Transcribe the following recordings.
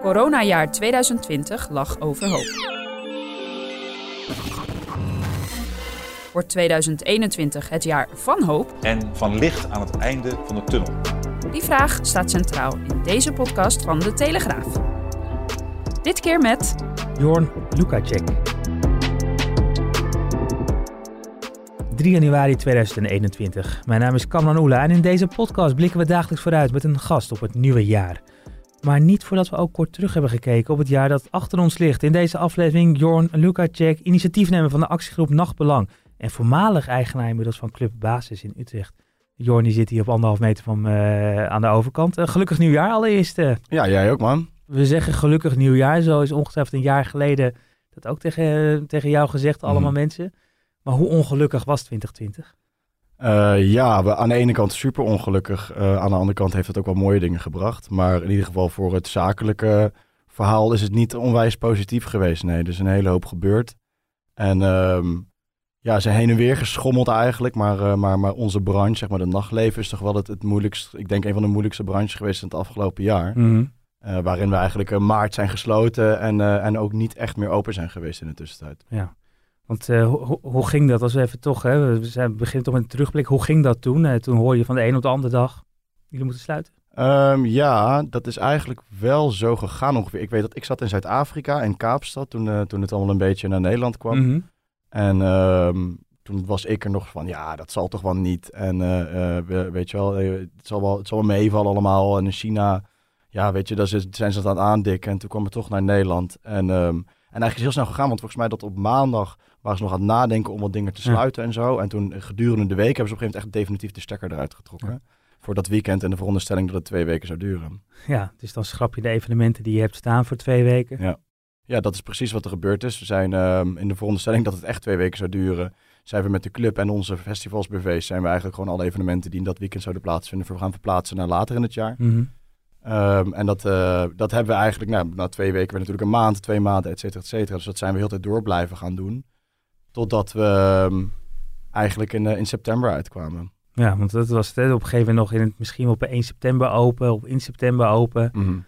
Coronajaar 2020 lag overhoop. Wordt 2021 het jaar van hoop? en van licht aan het einde van de tunnel. Die vraag staat centraal in deze podcast van De Telegraaf. Dit keer met Jorn Lukacek. 3 januari 2021. Mijn naam is Kamran Oela en in deze podcast blikken we dagelijks vooruit met een gast op het nieuwe jaar. Maar niet voordat we ook kort terug hebben gekeken op het jaar dat achter ons ligt. In deze aflevering Jorn Lukacek, initiatiefnemer van de actiegroep Nachtbelang en voormalig eigenaar inmiddels van Club Basis in Utrecht. Jorn die zit hier op anderhalf meter van me aan de overkant. Eh, gelukkig nieuwjaar allereerst. eh. Ja, jij ook, man. We zeggen gelukkig nieuwjaar. Zo is ongetwijfeld een jaar geleden dat ook tegen, tegen jou gezegd, allemaal Mhm. mensen. Maar hoe ongelukkig was 2020? Eh, ja, we, aan de ene kant super ongelukkig. Eh, aan de andere kant heeft het ook wel mooie dingen gebracht. Maar in ieder geval voor het zakelijke verhaal is het niet onwijs positief geweest. Nee, er is een hele hoop gebeurd. En ehm, ja, ze heen en weer geschommeld eigenlijk. Maar, eh, maar, maar onze branche, zeg maar de nachtleven, is toch wel het, het moeilijkst. Ik denk een van de moeilijkste branches geweest in het afgelopen jaar. Eh, waarin we eigenlijk maart zijn gesloten en, en ook niet echt meer open zijn geweest in de tussentijd. Ja. Want eh, hoe, ging dat? Als we even toch, hè, we zijn, we beginnen toch met een terugblik. Hoe ging dat toen? Eh, toen hoor je van de een op de andere dag, jullie moeten sluiten. Ehm, ja, dat is eigenlijk wel zo gegaan ongeveer. Ik weet dat ik zat in Zuid-Afrika, in Kaapstad, toen, eh, toen het allemaal een beetje naar Nederland kwam. Mhm. En ehm, toen was ik er nog van, ja, dat zal toch wel niet. En we- weet je wel, het zal wel, het zal wel meevallen allemaal. En in China, ja, weet je, daar zijn ze dat aan het aandikken. En toen kwam het toch naar Nederland. En, ehm, en eigenlijk is het heel snel gegaan, want volgens mij dat op maandag waren ze nog aan het nadenken om wat dingen te Ja. sluiten en zo. En toen eh, gedurende de week hebben ze op een gegeven moment echt definitief de stekker eruit getrokken. Voor dat weekend en de veronderstelling dat het twee weken zou duren. Ja, dus dan schrap je de evenementen die je hebt staan voor twee weken. Ja. Ja, dat is precies wat er gebeurd is. We zijn ehm, in de veronderstelling dat het echt twee weken zou duren. Zijn we met de club en onze festivalsbv's zijn we eigenlijk gewoon alle evenementen die in dat weekend zouden plaatsvinden, voor gaan verplaatsen naar later in het jaar. Mhm. Ehm, en dat, eh, dat hebben we eigenlijk, nou, na twee weken, weer natuurlijk een maand, twee maanden, et cetera, et cetera. Dus dat zijn we heel tijd door blijven gaan doen. Totdat we ehm, eigenlijk in, eh, in september uitkwamen. Ja, want dat was het op een gegeven moment nog in het, misschien op 1 september open, of in september open. Mhm.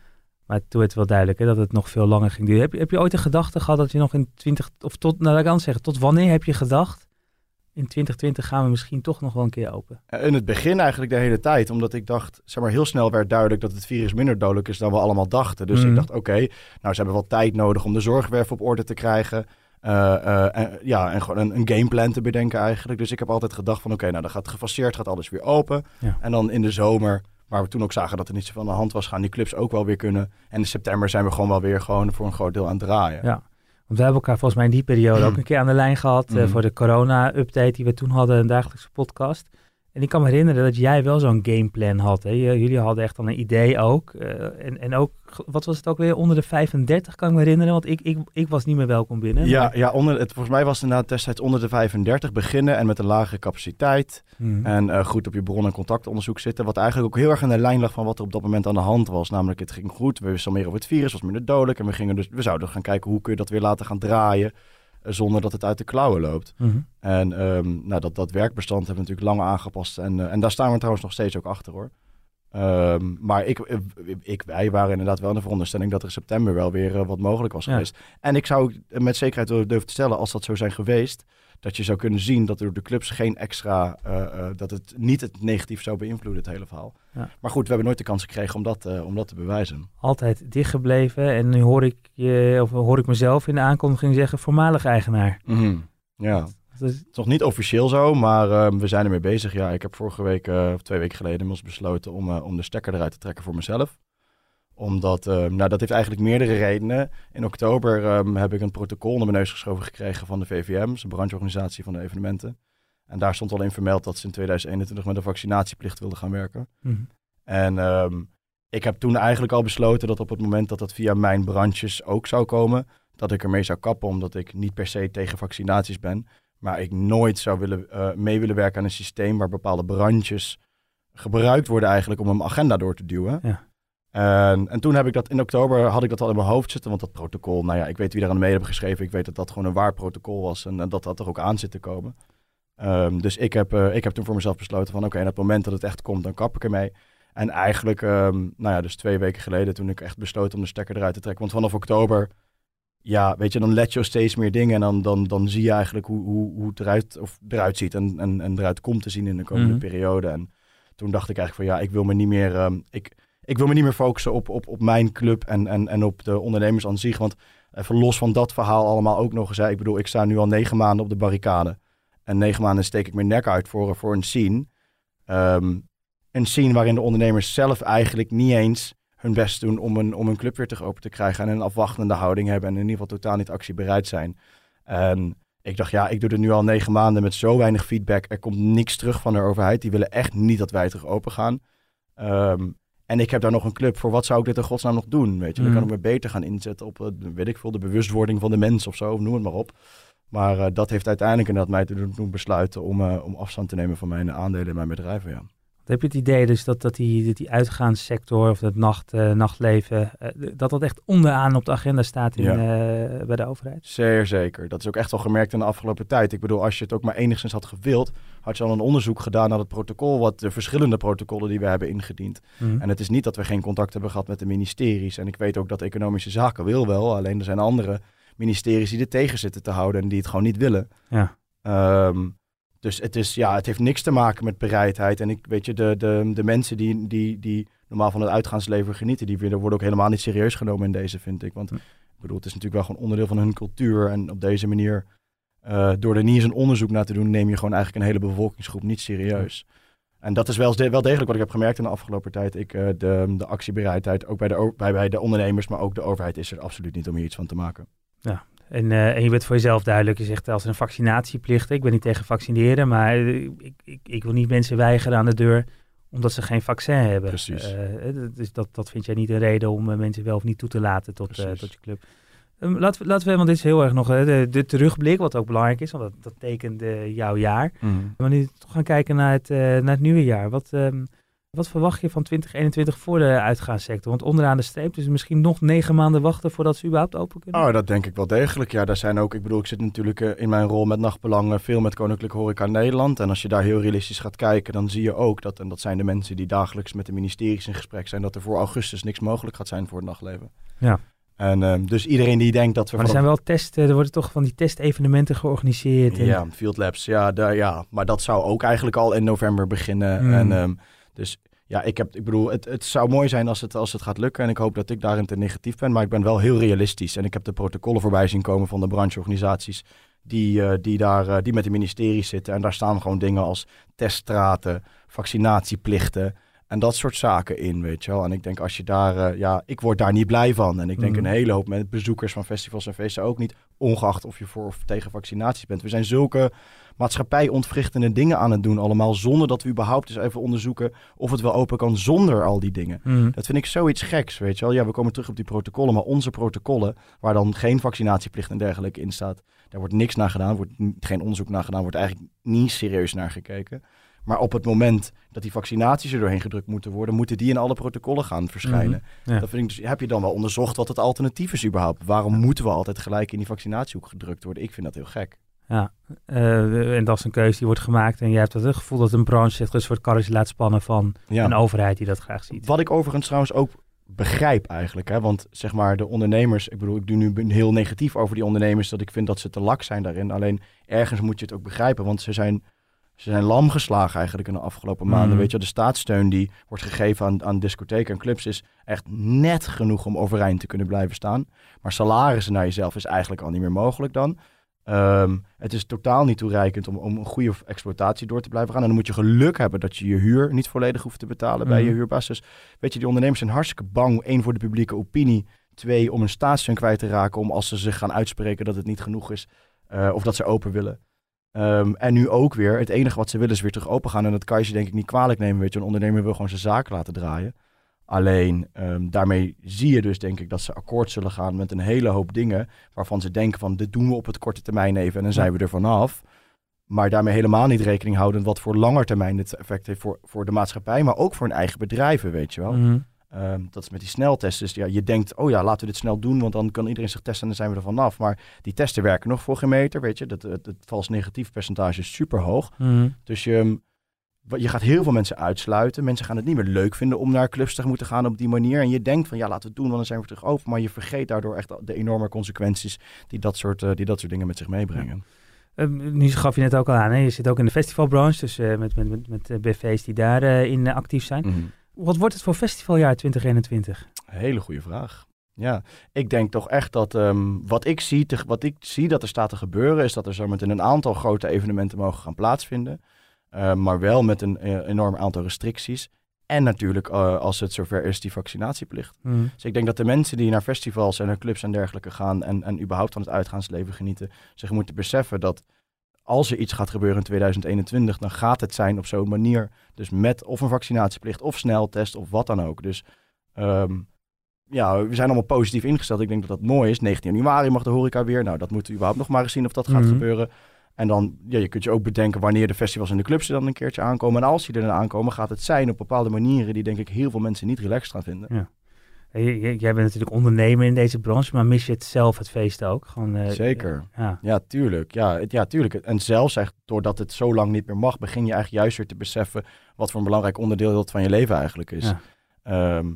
Maar toen werd het wel duidelijk hè, dat het nog veel langer ging duren. Heb je, heb je ooit een gedachte gehad dat je nog in 20, of tot, nou laat ik zeggen, tot wanneer heb je gedacht, in 2020 gaan we misschien toch nog wel een keer open? Eh, In het begin eigenlijk de hele tijd, omdat ik dacht, zeg maar heel snel werd duidelijk dat het virus minder dodelijk is dan we allemaal dachten. Dus Mhm. ik dacht, oké, nou ze hebben wel tijd nodig om de zorgwerf op orde te krijgen. Eh, eh, en, ja, en gewoon een, een gameplan te bedenken eigenlijk. Dus ik heb altijd gedacht van, oké, nou dan gaat gefaseerd, gaat alles weer open. Ja. En dan in de zomer, waar we toen ook zagen dat er niet zoveel aan de hand was, gaan die clubs ook wel weer kunnen. En in september zijn we gewoon wel weer gewoon voor een groot deel aan het draaien. Ja. Want we hebben elkaar volgens mij in die periode ook een keer aan de lijn gehad eh, Mhm. voor de corona-update die we toen hadden, een dagelijkse podcast. En ik kan me herinneren dat jij wel zo'n gameplan had. Hè? Jullie hadden echt dan een idee ook. eh, en, en ook, wat was het ook weer, onder de 35 kan ik me herinneren. Want ik, ik, ik was niet meer welkom binnen. Ja, maar- ja onder, het, volgens mij was het inderdaad destijds onder de 35 beginnen en met een lagere capaciteit. Mhm. En eh, goed op je bron- en contactonderzoek zitten. Wat eigenlijk ook heel erg in de lijn lag van wat er op dat moment aan de hand was. Namelijk, het ging goed. We wisten meer over het virus, was minder dodelijk. En we, gingen dus, we zouden gaan kijken hoe kun je dat weer laten gaan draaien. Eh, zonder dat het uit de klauwen loopt. Mhm. En ehm, nou, dat, dat werkbestand hebben we natuurlijk lang aangepast. En, eh, en daar staan we trouwens nog steeds ook achter hoor. Ehm, maar ik, eh, ik, wij waren inderdaad wel in de veronderstelling dat er in september wel weer wat mogelijk was Ja. geweest. En ik zou met zekerheid durven te stellen, als dat zo zijn geweest, dat je zou kunnen zien dat er door de clubs geen extra, eh, eh, dat het niet het negatief zou beïnvloeden, het hele verhaal. Ja. Maar goed, we hebben nooit de kans gekregen om dat, eh, om dat te bewijzen. Altijd dichtgebleven. En nu hoor ik, je, of hoor ik mezelf in de aankondiging zeggen, voormalig eigenaar. Ja, Dat is- het is nog niet officieel zo, maar eh, we zijn ermee bezig. Ja, ik heb vorige week, of twee weken geleden, inmiddels besloten om, om de stekker eruit te trekken voor mezelf. Omdat, eh, nou dat heeft eigenlijk meerdere redenen. In oktober ehm, heb ik een protocol naar mijn neus geschoven gekregen van de VVM, een brancheorganisatie van de evenementen. En daar stond al in vermeld dat ze in 2021 met een vaccinatieplicht wilden gaan werken. Mhm. En ehm, ik heb toen eigenlijk al besloten dat op het moment dat dat via mijn branches ook zou komen, dat ik ermee zou kappen, omdat ik niet per se tegen vaccinaties ben. Maar ik nooit zou willen, eh, mee willen werken aan een systeem waar bepaalde branches gebruikt worden eigenlijk om een agenda door te duwen. Ja. En, en toen heb ik dat in oktober had ik dat al in mijn hoofd zitten, want dat protocol, nou ja, ik weet wie daar aan mee hebben geschreven. Ik weet dat dat gewoon een waar protocol was en, en dat dat er ook aan zit te komen. Ehm, dus ik heb, eh, ik heb toen voor mezelf besloten van oké, en op het moment dat het echt komt, dan kap ik ermee. En eigenlijk, ehm, nou ja, dus twee weken geleden toen ik echt besloten om de stekker eruit te trekken. Want vanaf oktober, ja, weet je, dan let je op steeds meer dingen. En dan, dan, dan zie je eigenlijk hoe, hoe, hoe het eruit, of eruit ziet en, en, en eruit komt te zien in de komende Mhm. periode. En toen dacht ik eigenlijk van ja, ik wil me niet meer, ehm, ik, ik wil me niet meer focussen op, op, op mijn club en, en, en op de ondernemers aan zich. Want even los van dat verhaal allemaal ook nog eens. Ik bedoel, ik sta nu al negen maanden op de barricade. En negen maanden steek ik mijn nek uit voor, voor een scene. Ehm, een scene waarin de ondernemers zelf eigenlijk niet eens hun best doen om een, om een club weer terug open te krijgen. En een afwachtende houding hebben en in ieder geval totaal niet actiebereid zijn. En ik dacht, ja, ik doe dit nu al negen maanden met zo weinig feedback. Er komt niks terug van de overheid. Die willen echt niet dat wij terug open gaan. Ehm, en ik heb daar nog een club. Voor wat zou ik dit in godsnaam nog doen? Weet je, dan kan ik Mhm. me beter gaan inzetten op, eh, weet ik veel, de bewustwording van de mens of zo. Of noem het maar op. Maar eh, dat heeft uiteindelijk inderdaad mij te doen, doen besluiten om, eh, om afstand te nemen van mijn aandelen in mijn bedrijven. Ja. Heb je het idee dus dat, dat, die, dat die uitgaanssector of het nacht, eh, nachtleven, eh, dat dat echt onderaan op de agenda staat in, Ja. eh, bij de overheid? Zeer zeker. Dat is ook echt wel gemerkt in de afgelopen tijd. Ik bedoel, als je het ook maar enigszins had gewild, had je al een onderzoek gedaan naar het protocol, wat de verschillende protocollen die we hebben ingediend. Mhm. En het is niet dat we geen contact hebben gehad met de ministeries. En ik weet ook dat Economische Zaken wil wel, alleen er zijn andere ministeries die er tegen zitten te houden en die het gewoon niet willen. Ja. Ehm, dus het, is, ja, het heeft niks te maken met bereidheid. En ik weet je, de, de, de mensen die, die, die normaal van het uitgaansleven genieten, die worden worden ook helemaal niet serieus genomen in deze, vind ik. Want Hm. ik bedoel, het is natuurlijk wel gewoon onderdeel van hun cultuur. En op deze manier, eh, door er niet eens een onderzoek naar te doen, neem je gewoon eigenlijk een hele bevolkingsgroep niet serieus. En dat is wel, wel degelijk wat ik heb gemerkt in de afgelopen tijd. Ik, eh, de, de actiebereidheid, ook bij de, bij, bij de ondernemers, maar ook de overheid, is er absoluut niet om hier iets van te maken. En, eh, en je bent voor jezelf duidelijk. Je zegt als er een vaccinatieplicht. Ik ben niet tegen vaccineren, maar eh, ik, ik, ik wil niet mensen weigeren aan de deur omdat ze geen vaccin hebben. Precies. Dat- dus dat, dat vind jij niet een reden om mensen wel of niet toe te laten tot, tot je club. Ehm, laten, we, laten we, want dit is heel erg nog de, de terugblik, wat ook belangrijk is, want dat, dat tekent jouw jaar. Maar nu toch gaan kijken naar het, naar het nieuwe jaar. Wat, ehm, wat verwacht je van 2021 voor de uitgaanssector? Want onderaan de streep, dus misschien nog negen maanden wachten voordat ze überhaupt open kunnen. Oh, dat denk ik wel degelijk. Ja, daar zijn ook, ik bedoel, ik zit natuurlijk eh, in mijn rol met Nachtbelang eh, veel met Koninklijke Horeca Nederland. En als je daar heel realistisch gaat kijken, dan zie je ook dat, en dat zijn de mensen die dagelijks met de ministeries in gesprek zijn, dat er voor augustus niks mogelijk gaat zijn voor het nachtleven. Ja. En ehm, dus iedereen die denkt dat we Maar er zijn wel testen, er worden toch van die testevenementen georganiseerd. En, Ja, Field Labs, ja, daar, ja, maar dat zou ook eigenlijk al in november beginnen. Hmm. En, ehm, dus ja, ik, heb, ik bedoel, het, het zou mooi zijn als het, als het gaat lukken. En ik hoop dat ik daarin te negatief ben. Maar ik ben wel heel realistisch. En ik heb de protocollen voorbij zien komen van de brancheorganisaties. Die, eh, die, daar, eh, die met de ministeries zitten. En daar staan gewoon dingen als teststraten, vaccinatieplichten. En dat soort zaken in, weet je wel. En ik denk als je daar, eh, ja, ik word daar niet blij van. En ik denk Mhm. een hele hoop met bezoekers van festivals en feesten ook niet. Ongeacht of je voor of tegen vaccinaties bent. We zijn zulke maatschappij ontwrichtende dingen aan het doen allemaal. Zonder dat we überhaupt eens even onderzoeken of het wel open kan zonder al die dingen. Mm. Dat vind ik zoiets geks, weet je wel. Ja, we komen terug op die protocollen. Maar onze protocollen, waar dan geen vaccinatieplicht en dergelijke in staat. Daar wordt niks naar gedaan, wordt geen onderzoek naar gedaan. Wordt eigenlijk niet serieus naar gekeken. Maar op het moment dat die vaccinaties er doorheen gedrukt moeten worden, moeten die in alle protocollen gaan verschijnen. Mhm, ja. Dat vind ik dus, heb je dan wel onderzocht wat het alternatief is überhaupt? Waarom moeten we altijd gelijk in die vaccinatiehoek gedrukt worden? Ik vind dat heel gek. Ja, eh, en dat is een keuze die wordt gemaakt. En jij hebt het gevoel dat een branche zich dus voor het karretje laat spannen van Ja. een overheid die dat graag ziet. Wat ik overigens trouwens ook begrijp eigenlijk. Hè? Want zeg maar de ondernemers, ik bedoel, ik doe nu heel negatief over die ondernemers, dat ik vind dat ze te lak zijn daarin. Alleen ergens moet je het ook begrijpen, want ze zijn, ze zijn lam geslagen eigenlijk in de afgelopen maanden. Mhm. Weet je, de staatssteun die wordt gegeven aan, aan discotheken en clubs is echt net genoeg om overeind te kunnen blijven staan. Maar salarissen naar jezelf is eigenlijk al niet meer mogelijk dan. Ehm, het is totaal niet toereikend om, om een goede exploitatie door te blijven gaan. En dan moet je geluk hebben dat je je huur niet volledig hoeft te betalen bij je Mhm. huurbaas. Dus weet je, die ondernemers zijn hartstikke bang. Eén, voor de publieke opinie. Twee, om een staatssteun kwijt te raken. Om als ze zich gaan uitspreken dat het niet genoeg is. eh, of dat ze open willen. Ehm, en nu ook weer. Het enige wat ze willen is weer terug open gaan. En dat kan je ze denk ik niet kwalijk nemen. Weet je, een ondernemer wil gewoon zijn zaak laten draaien. Alleen ehm, daarmee zie je dus denk ik dat ze akkoord zullen gaan met een hele hoop dingen. Waarvan ze denken van dit doen we op het korte termijn even en dan zijn we er vanaf. Maar daarmee helemaal niet rekening houden wat voor langer termijn dit effect heeft voor, voor de maatschappij. Maar ook voor hun eigen bedrijven, weet je wel. Mhm. Ehm, dat is met die sneltesten. Dus ja, je denkt, oh ja, laten we dit snel doen, want dan kan iedereen zich testen en dan zijn we er vanaf. Maar die testen werken nog voor geen meter, weet je. Dat, het, het vals negatief percentage is super hoog. Mhm. Dus je, je gaat heel veel mensen uitsluiten. Mensen gaan het niet meer leuk vinden om naar clubs te moeten gaan op die manier. En je denkt van, ja, laten we het doen, want dan zijn we terug open. Maar je vergeet daardoor echt de enorme consequenties die dat soort, eh, die dat soort dingen met zich meebrengen. Ehm, nu gaf je net ook al aan, hè? je zit ook in de festivalbranche, dus eh, met, met, met, met eh, BV's die daarin in actief zijn. Mhm. Wat wordt het voor festivaljaar 2021? Hele goede vraag. Ja, ik denk toch echt dat ehm, wat, ik zie te- wat ik zie dat er staat te gebeuren, is dat er zometeen een aantal grote evenementen mogen gaan plaatsvinden. Eh, maar wel met een eh, enorm aantal restricties. En natuurlijk, eh, als het zover is, die vaccinatieplicht. Mhm. Dus ik denk dat de mensen die naar festivals en naar clubs en dergelijke gaan en, en überhaupt van het uitgaansleven genieten, zich moeten beseffen dat als er iets gaat gebeuren in 2021, dan gaat het zijn op zo'n manier. Dus met of een vaccinatieplicht of sneltest of wat dan ook. Dus ehm, ja, we zijn allemaal positief ingesteld. Ik denk dat dat mooi is. 19 januari mag de horeca weer. Nou, dat moeten we überhaupt nog maar eens zien of dat gaat Mhm. gebeuren. En dan, ja, je kunt je ook bedenken wanneer de festivals en de clubs er dan een keertje aankomen. En als die er dan aankomen, gaat het zijn op bepaalde manieren die denk ik heel veel mensen niet relaxed gaan vinden. Hey, j- j- Jij bent natuurlijk ondernemer in deze branche, maar mis je het zelf, het feest ook? Gewoon, eh, Zeker. Ja. Ja, tuurlijk. Ja, het, ja, tuurlijk. En zelfs echt doordat het zo lang niet meer mag, begin je eigenlijk juist weer te beseffen wat voor een belangrijk onderdeel dat van je leven eigenlijk is. Ja. Ehm,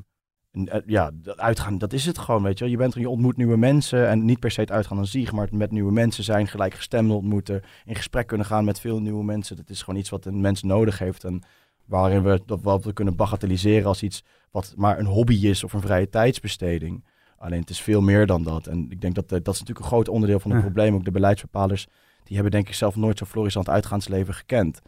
en, eh, ja, dat uitgaan, dat is het gewoon, weet je wel. Je, bent, je ontmoet nieuwe mensen en niet per se het uitgaan aan zich, maar het met nieuwe mensen zijn, gelijkgestemden ontmoeten, in gesprek kunnen gaan met veel nieuwe mensen. Dat is gewoon iets wat een mens nodig heeft en waarin we dat wat we kunnen bagatelliseren als iets wat maar een hobby is of een vrije tijdsbesteding. Alleen het is veel meer dan dat. En ik denk dat eh, dat is natuurlijk een groot onderdeel van het Ja. probleem. Ook de beleidsbepalers, die hebben denk ik zelf nooit zo'n florissant uitgaansleven gekend.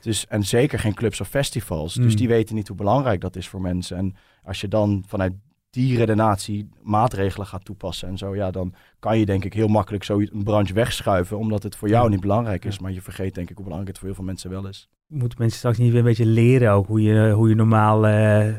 Dus, en zeker geen clubs of festivals. Dus Mm. die weten niet hoe belangrijk dat is voor mensen. En als je dan vanuit die redenatie maatregelen gaat toepassen en zo, ja, dan kan je denk ik heel makkelijk zo een branche wegschuiven, omdat het voor jou niet belangrijk is. Maar je vergeet denk ik hoe belangrijk het voor heel veel mensen wel is. Moeten mensen straks niet weer een beetje leren ook hoe je, hoe je normaal eh,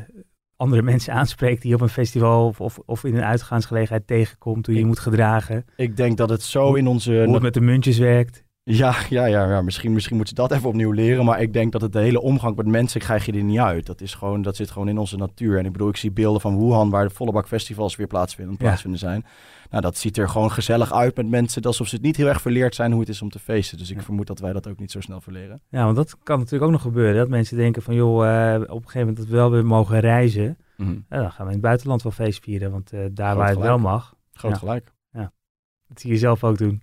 andere mensen aanspreekt die je op een festival of, of, of in een uitgaansgelegenheid tegenkomt, hoe je je moet gedragen, Ik denk dat het zo in onze hoe het met de muntjes werkt. Ja, ja, ja, ja. Misschien, misschien moeten ze dat even opnieuw leren. Maar ik denk dat het de hele omgang met mensen krijg je er niet uit. Dat, is gewoon, dat zit gewoon in onze natuur. En ik bedoel, ik zie beelden van Wuhan waar de volle bak festivals weer plaatsvinden, Ja. plaatsvinden zijn. Nou, dat ziet er gewoon gezellig uit met mensen. Alsof ze het niet heel erg verleerd zijn hoe het is om te feesten. Dus ik Ja. vermoed dat wij dat ook niet zo snel verleren. Ja, want dat kan natuurlijk ook nog gebeuren. Dat mensen denken van, joh, eh, op een gegeven moment dat we wel weer mogen reizen. Ja, dan gaan we in het buitenland wel feest vieren. Want eh, daar Groot waar het wel mag, Groot Ja. gelijk. dat zie je zelf ook doen.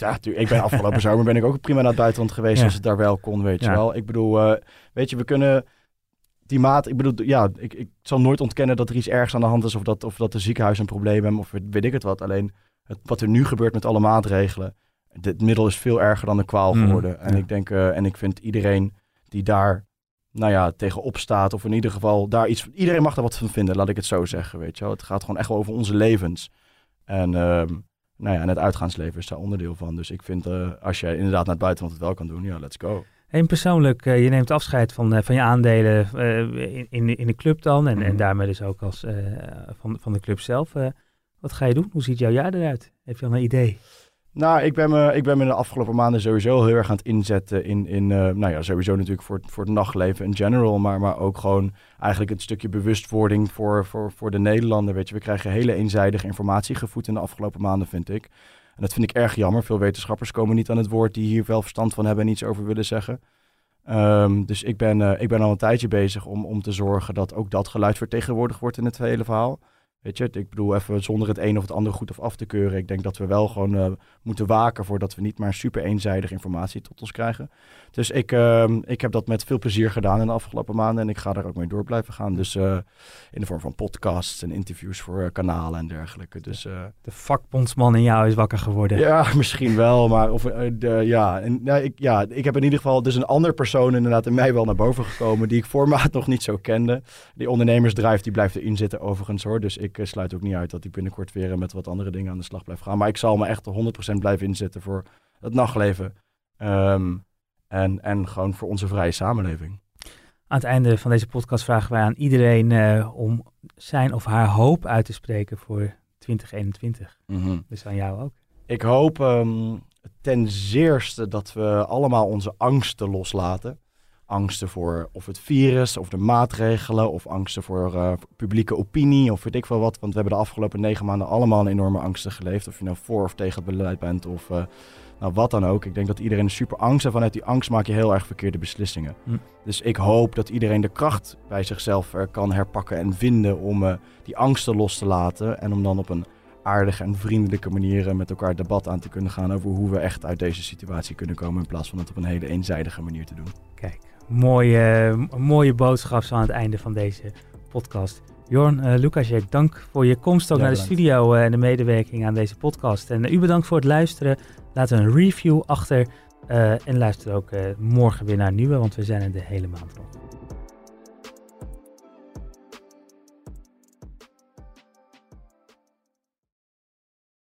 Ja, ik ben afgelopen zomer ben ik ook prima naar het buitenland geweest Ja. als het daar wel kon, weet je wel. Ik bedoel, eh, weet je, we kunnen die maat, ik bedoel, ja, ik, ik zal nooit ontkennen dat er iets ergs aan de hand is of dat, of dat de ziekenhuis een probleem hebben of weet, ik het wat. Alleen het, wat er nu gebeurt met alle maatregelen, het middel is veel erger dan de kwaal Mm, geworden. En ja. ik denk, eh, en ik vind iedereen die daar, nou ja, tegenop staat of in ieder geval daar iets, iedereen mag er wat van vinden, laat ik het zo zeggen, weet je wel. Het gaat gewoon echt wel over onze levens. En ehm, nou ja, en het uitgaansleven is daar onderdeel van. Dus ik vind, eh, als je inderdaad naar het buitenland het wel kan doen, ja, let's go. En persoonlijk, eh, je neemt afscheid van, eh, van je aandelen in, in, de- in de club dan. En, en Mhm. daarmee dus ook als, van, van de club zelf. Wat ga je doen? Hoe ziet jouw jaar eruit? Heb je al een idee? Nou, ik ben, me, ik ben me de afgelopen maanden sowieso heel erg aan het inzetten in, in eh, nou ja, sowieso natuurlijk voor, voor het nachtleven in general, maar, maar ook gewoon eigenlijk een stukje bewustwording voor, voor, voor de Nederlander. Weet je, we krijgen hele eenzijdige informatie gevoed in de afgelopen maanden, vind ik. En dat vind ik erg jammer. Veel wetenschappers komen niet aan het woord die hier wel verstand van hebben en iets over willen zeggen. Ehm, dus ik ben, eh, ik ben al een tijdje bezig om, om te zorgen dat ook dat geluid vertegenwoordigd wordt in het hele verhaal. Weet je, ik bedoel even zonder het een of het ander goed of af te keuren. Ik denk dat we wel gewoon eh, moeten waken voordat we niet maar super eenzijdige informatie tot ons krijgen. Dus ik, ehm, ik heb dat met veel plezier gedaan in de afgelopen maanden en ik ga daar ook mee door blijven gaan. Dus eh, in de vorm van podcasts en interviews voor eh, kanalen en dergelijke. Dus De vakbondsman in jou is wakker geworden. ja, misschien wel, maar of, de, ja, en, nou, ik, ja, ik heb in ieder geval dus een ander persoon inderdaad in mij wel naar boven gekomen die ik formaat nog niet zo kende. Die ondernemersdrive die blijft erin zitten overigens hoor, dus ik eh, sluit ook niet uit dat ik binnenkort weer eh, met wat andere dingen aan de slag blijf gaan. Maar ik zal me echt 100% blijven inzetten voor het nachtleven Ehm, en, en gewoon voor onze vrije samenleving. Aan het einde van deze podcast vragen wij aan iedereen eh, om zijn of haar hoop uit te spreken voor 2021. Dus aan jou ook. Ik hoop ehm, ten zeerste dat we allemaal onze angsten loslaten. Angsten voor of het virus, of de maatregelen, of angsten voor uh, publieke opinie, of weet ik veel wat. Want we hebben de afgelopen negen maanden allemaal een enorme angsten geleefd. Of je nou voor of tegen het beleid bent, of uh, nou, wat dan ook. Ik denk dat iedereen super angst en vanuit die angst maak je heel erg verkeerde beslissingen. Hm. Dus ik hoop dat iedereen de kracht bij zichzelf er kan herpakken en vinden om uh, die angsten los te laten. En om dan op een aardige en vriendelijke manier met elkaar debat aan te kunnen gaan over hoe we echt uit deze situatie kunnen komen. In plaats van het op een hele eenzijdige manier te doen. Kijk, mooie, mooie boodschap zo aan het einde van deze podcast. Jorn, uh, Lucas, dank voor je komst ook naar de studio uh, en de medewerking aan deze podcast. En uh, u bedankt voor het luisteren. Laat een review achter en luister ook morgen weer naar een nieuwe, want we zijn er de hele maand nog.